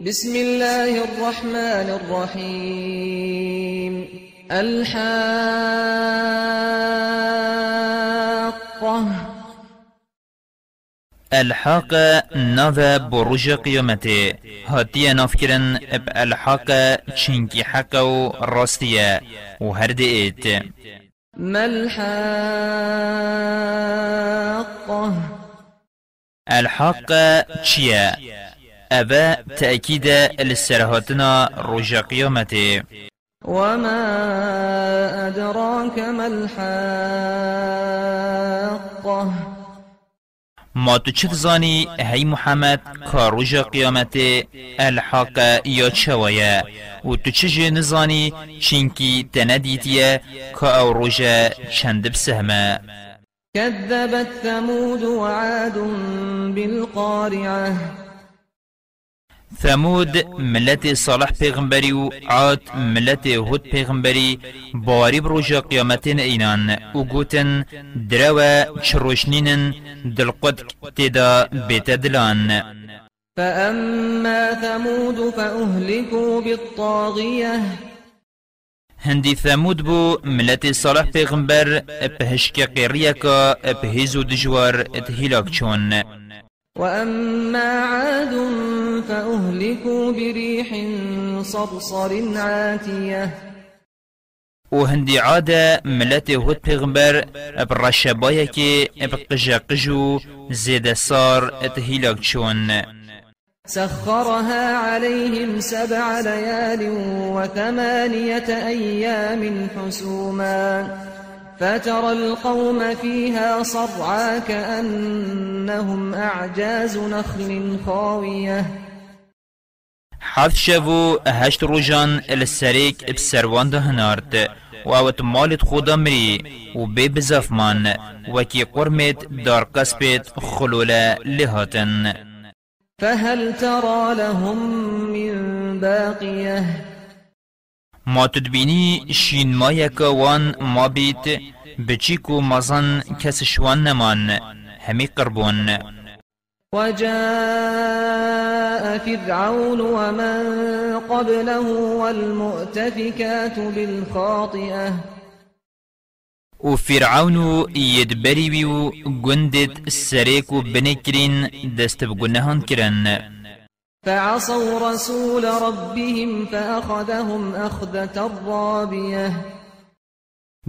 بسم الله الرحمن الرحيم. الحاقة. الحاق ناف بروج قيامته. هاتي نافكرن اب الحاق چنكي حقا و راستيا و هرد ايت ما الحاقة؟ الحاق چيا أبا تأكيد للسرهاتنا روج قيامته. وما أدراك ما الحاقة؟ ما تو چت زانی هی محمد که روژ قیامت الحاق یا چوایا و تو چه نزانی؟ چینکی تندیتیه که أو چند بسهمه. كذبت ثمود وعاد بالقارعة. ثمود ملت صالح پیغمبری و عاد ملت هود پیغمبری باری بروژ قیامتین اینان. و گوتن دروا چروشنینن دلقد تدا بیت دلان. فأما ثمود فأهلكوا بالطاغية. هندی ثمود بو ملت صالح پیغمبر بهشک قیریه که بهیزو دجوار اتهیلاک چون. وأما عاد فأهلكوا بريح صرصر عاتية. و هندی عاده ملت هود پیغمبر برشبایه که بقجا قجو زید سار اتهیلاک چون. سخرها عليهم سبع ليال وثمانية أيام حسوما. فترى القوم فيها صرعا كأنهم أعجاز نخل خاوية. حاف شبو هشت روجان السريك بسروان ده هنارد و اوت مالت خدا مري و بي بزفمان وكي قرمت دار قسبت خلولة لهاتن. فهل ترى لهم من باقية ما تدبيني شين ما يكا وان ما بيت بچيكو مزن كس شوان نمان همي قربون. وجاء فرعون ومن قبله والمؤتفكات بالخاطئة. و فرعون يدبري بيو گندت السريك بنكرين دست بگنهان كرن فعصوا رسول ربهم فأخذهم أخذة رابية.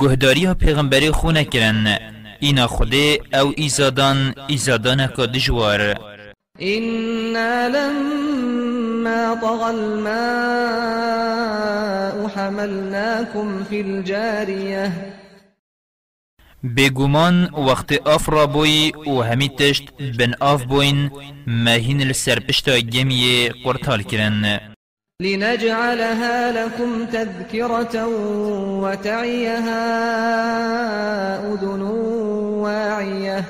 گهداری پیغمبری خونه کرن اینا خوده أو ایزادان ایزادان که دجوار إنا لما طغى الماء حملناكم في الجارية. بگومان وقت آف را بوی و همی تشت بن آف بوین مهین لسر پشتا گمیه قرطال کرن. لنجعلها لكم تذكرة وتعيها أذن واعية.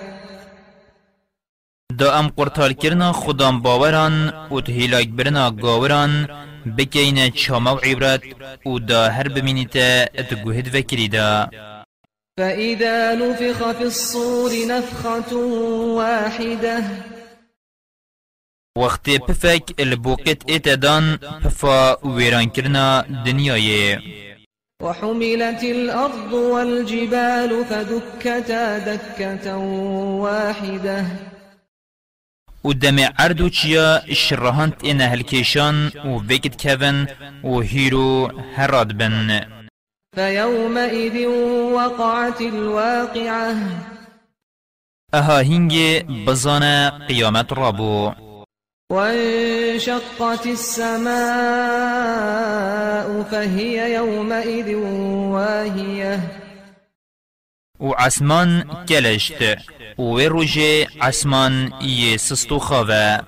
دا ام قرطال کرنا خدام باوران و تهیلاک برنا گاوران بکین چاما و عبرت و دا هر بمینیتا اتگوهد وکری دا فإذا نفخ في الصور نفخة واحدة. وقت پفک البوقت اتدان پفا ویران کرنا دنیای. وحملت الأرض والجبال فدكتا دكة واحدة. و دم عردو چیا شرهانت اینا هلکیشان و وکت کون و هیرو هراد بن. فيومئذ وقعت الواقعة. أها هنگ بزانا قیامت رابو وانشقت السماء فهي يومئذ واهية. و عسمان کلشت و روژه عسمان یه سستو خواه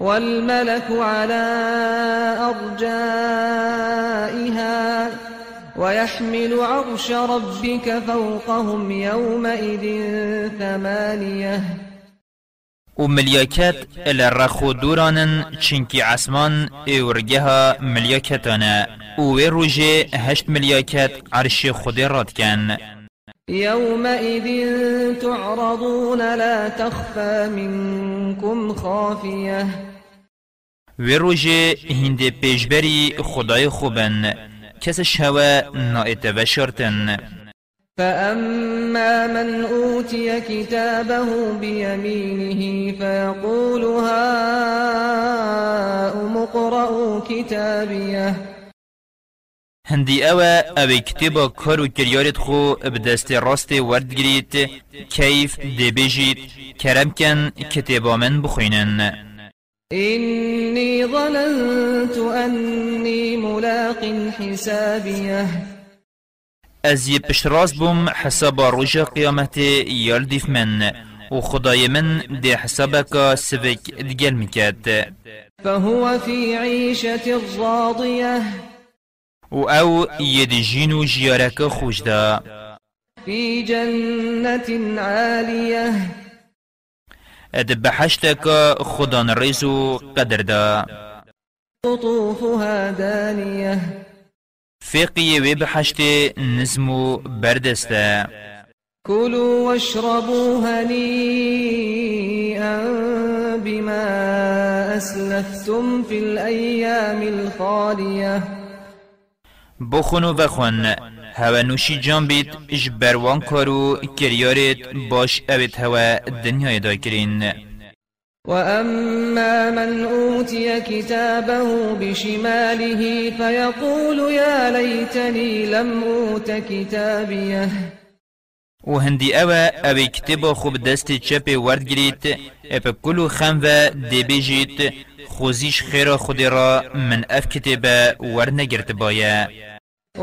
والملك على أرجائها. ويحمل عرش ربك فوقهم يومئذ ثمانية. و ملیاکت الرخو دورانن چنکی عسمان اورگها ملیاکتانه و وی روژه هشت ملیاکت عرش خود راد کن يومئذ تعرضون لا تخفى منكم خافية. و روژه هنده پیشبری خدای خوبن. کسش هوا نائت و شرطن. فأما من أوتي كتابه بيمينه فيقول هاؤم اقرءوا كتابيه. هندی أو أو کتبا کارو کریارت خو بدست راست ورد گرید کیف دی بجید کرم کن کتبا من بخوینن إني ظننت أني ملاق حسابيه. از یه پشراز بوم حساب روژ قیامت یال دیف من و خدای من دی حسابك سبك دگل میکد فهو في عيشة راضية و أو ید جینو جیارک خوش دا في جنة عالية أد بحشتك خدان ريزو قدر دا. قطوفها دانية. فقی وی بحشت نزمو بردسته كلوا واشربوا هنيئا بما أسلفتم في الأيام الخالية. بخون هوا نوشی جان بید اش بروان کارو کریارت باش اوید هوا دنیای دا کرین وأما من أوتي كتابه بشماله فيقول يا ليتني لم أوت كتابيه و هندی اوه اوی کتبا خوب دست چپ ورد گرید اپا کلو خم و دی بیجید خوزیش خیر خود را من اف کتبا ور نگرد بایا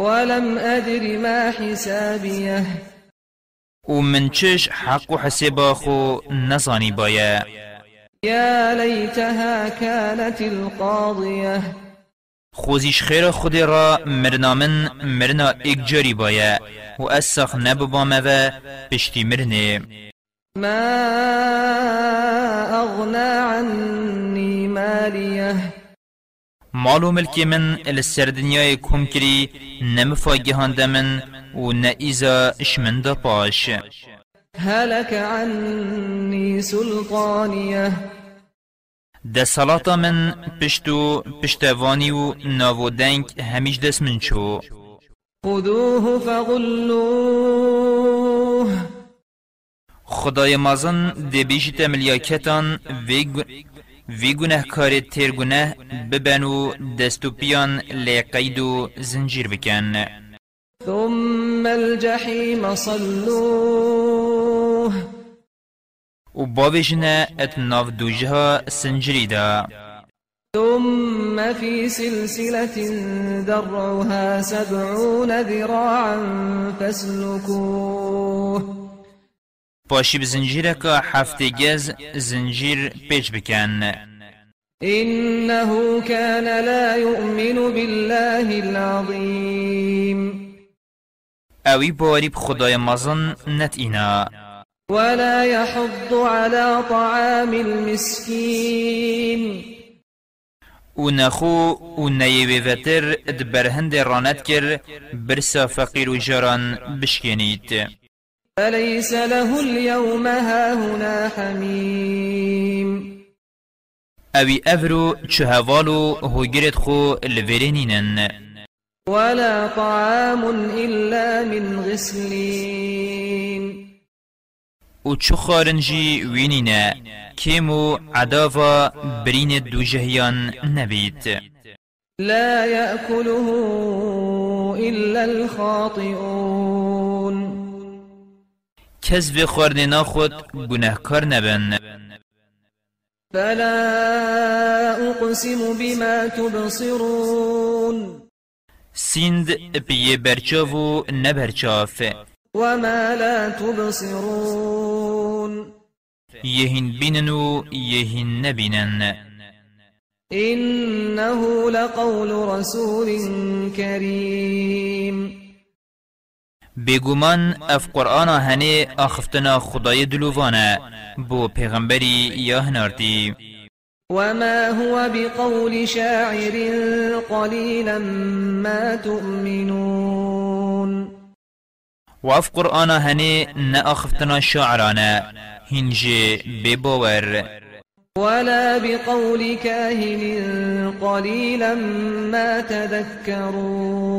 ولم أدر ما حسابيه. و من چش حق و حسابا خو نزانی بایا يا ليتها كانت القاضية. خوزیش خیر خود را مرنا من مرنا اگجاری بایا و اسخ نببامه و پشتی مرنه ما أغنى عني ماليه مال و ملکی من السر دنیای کم کری نمفاگهانده من و نئیزا اشمن دا پاش. هلك عني سلطانيه ده صلاة من پشتو پشتوانی و ناودنگ همیش دست من چو. خذوه فغلوه. خدای مازن ده بیشت ملیاکتان وی گو- وی گناه کار تیر گناه ببن و دستو پیان لی قید و زنجیر بکن. ثم الجحيم صلوه. و باویجنه ات ناف دوجها سنجری دا. ثم في سلسلة درعها سبعون ذراعا فاسلكوه پاشی هفته گز زنجیر پیچ بکن. إنه كان لا يؤمن بالله العظيم اوی باری بخدای مازن نت اینا. ولا يحض على طعام المسكين و نخو و نیوی وتر دبرهند رانت کر برسا فقیر و جران بشکنید. فليس له اليوم هاهنا حميم؟ اوی أفرو چهوالو هوگرت خو الورینینن ولا طعام إلا من غسلين. و چو خارنجی وینینه کیمو عداوا برین دو جهیان نبید لا يأكله إلا الخاطئون. کس و خواردنا خود گناهکار نبن فلا أقسم بما تبصرون. سیند پیه برچاو و نبرچاف. وما لا تبصرون. یهین بینن و یهین نبینن. إنه لقول رسول كريم. بگومان اف قرآن هنه آخفتنا خدای دلووانه. بو پیغمبری یا هنارتی وما هو بقول شاعر قليلا ما تؤمنون. و اف قرآن هنه نا آخفتنا شاعرانه. هنجي بباور ولا بقول كاهن قليلا ما تذكرون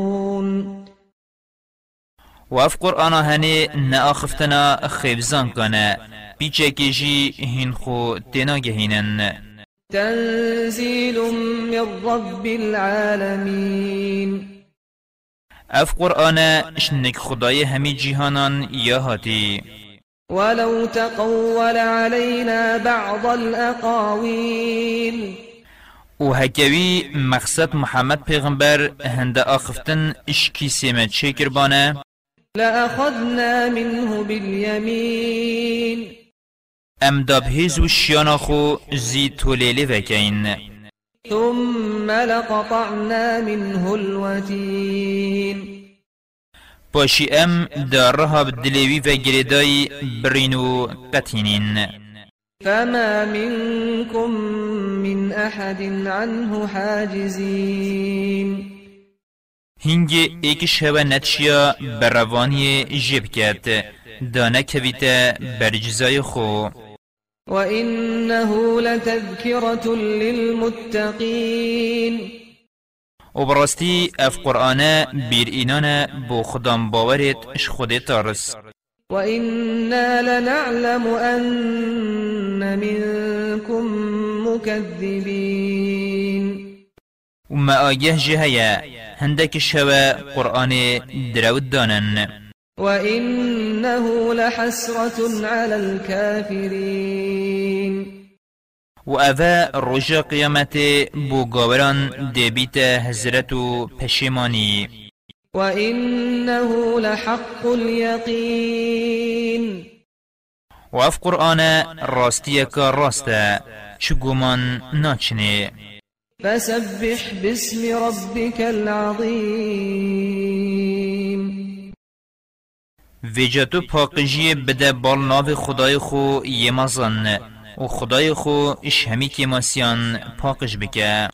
و اف قرآن هنه ناخفتنا خیبزان کنه بیچه کشی هین خو تینا گهینن تنزيل من رب العالمين. أف قرآن اشنك خدای همی جیهانان یا هاتی. ولو تقول علينا بعض الأقاويل. و هکوی مقصد محمد پیغمبر هنده آخفتن اشکی سیمت شکر بانه لأخذنا منه باليمين. ام داب هیزو شیانا خو زی تولیلی وکین ثم لقطعنا منه الوتين. پاشی أم دارها بدلیوی و گریدای برینو قتینین فما منكم من أحد عنه حاجزين. هنگ ایک شوه نتشیا بروانی جب کرد دانه کویت برجزای خو وإنه لتذكرة للمتقين و براستی اف قرآن بیر اینان بو خدام باورت اش خود تارس وإنا لنعلم أن منكم مكذبين و ما آگه هندک شوه قرآن درود دانن وإنه لحسرة على الكافرين. و اوه رجا قیامت بو گاوران دبیت هزرت و پشیمانی. وإنه لحق اليقين. و اف قرآن راسته چو گمان ناچنه. فسبح باسم ربك العظيم. ویجاتو پاقجی بده بال ناو خدای خو یمازن و خدای خو اش همی که ماسیان پاقش بکه.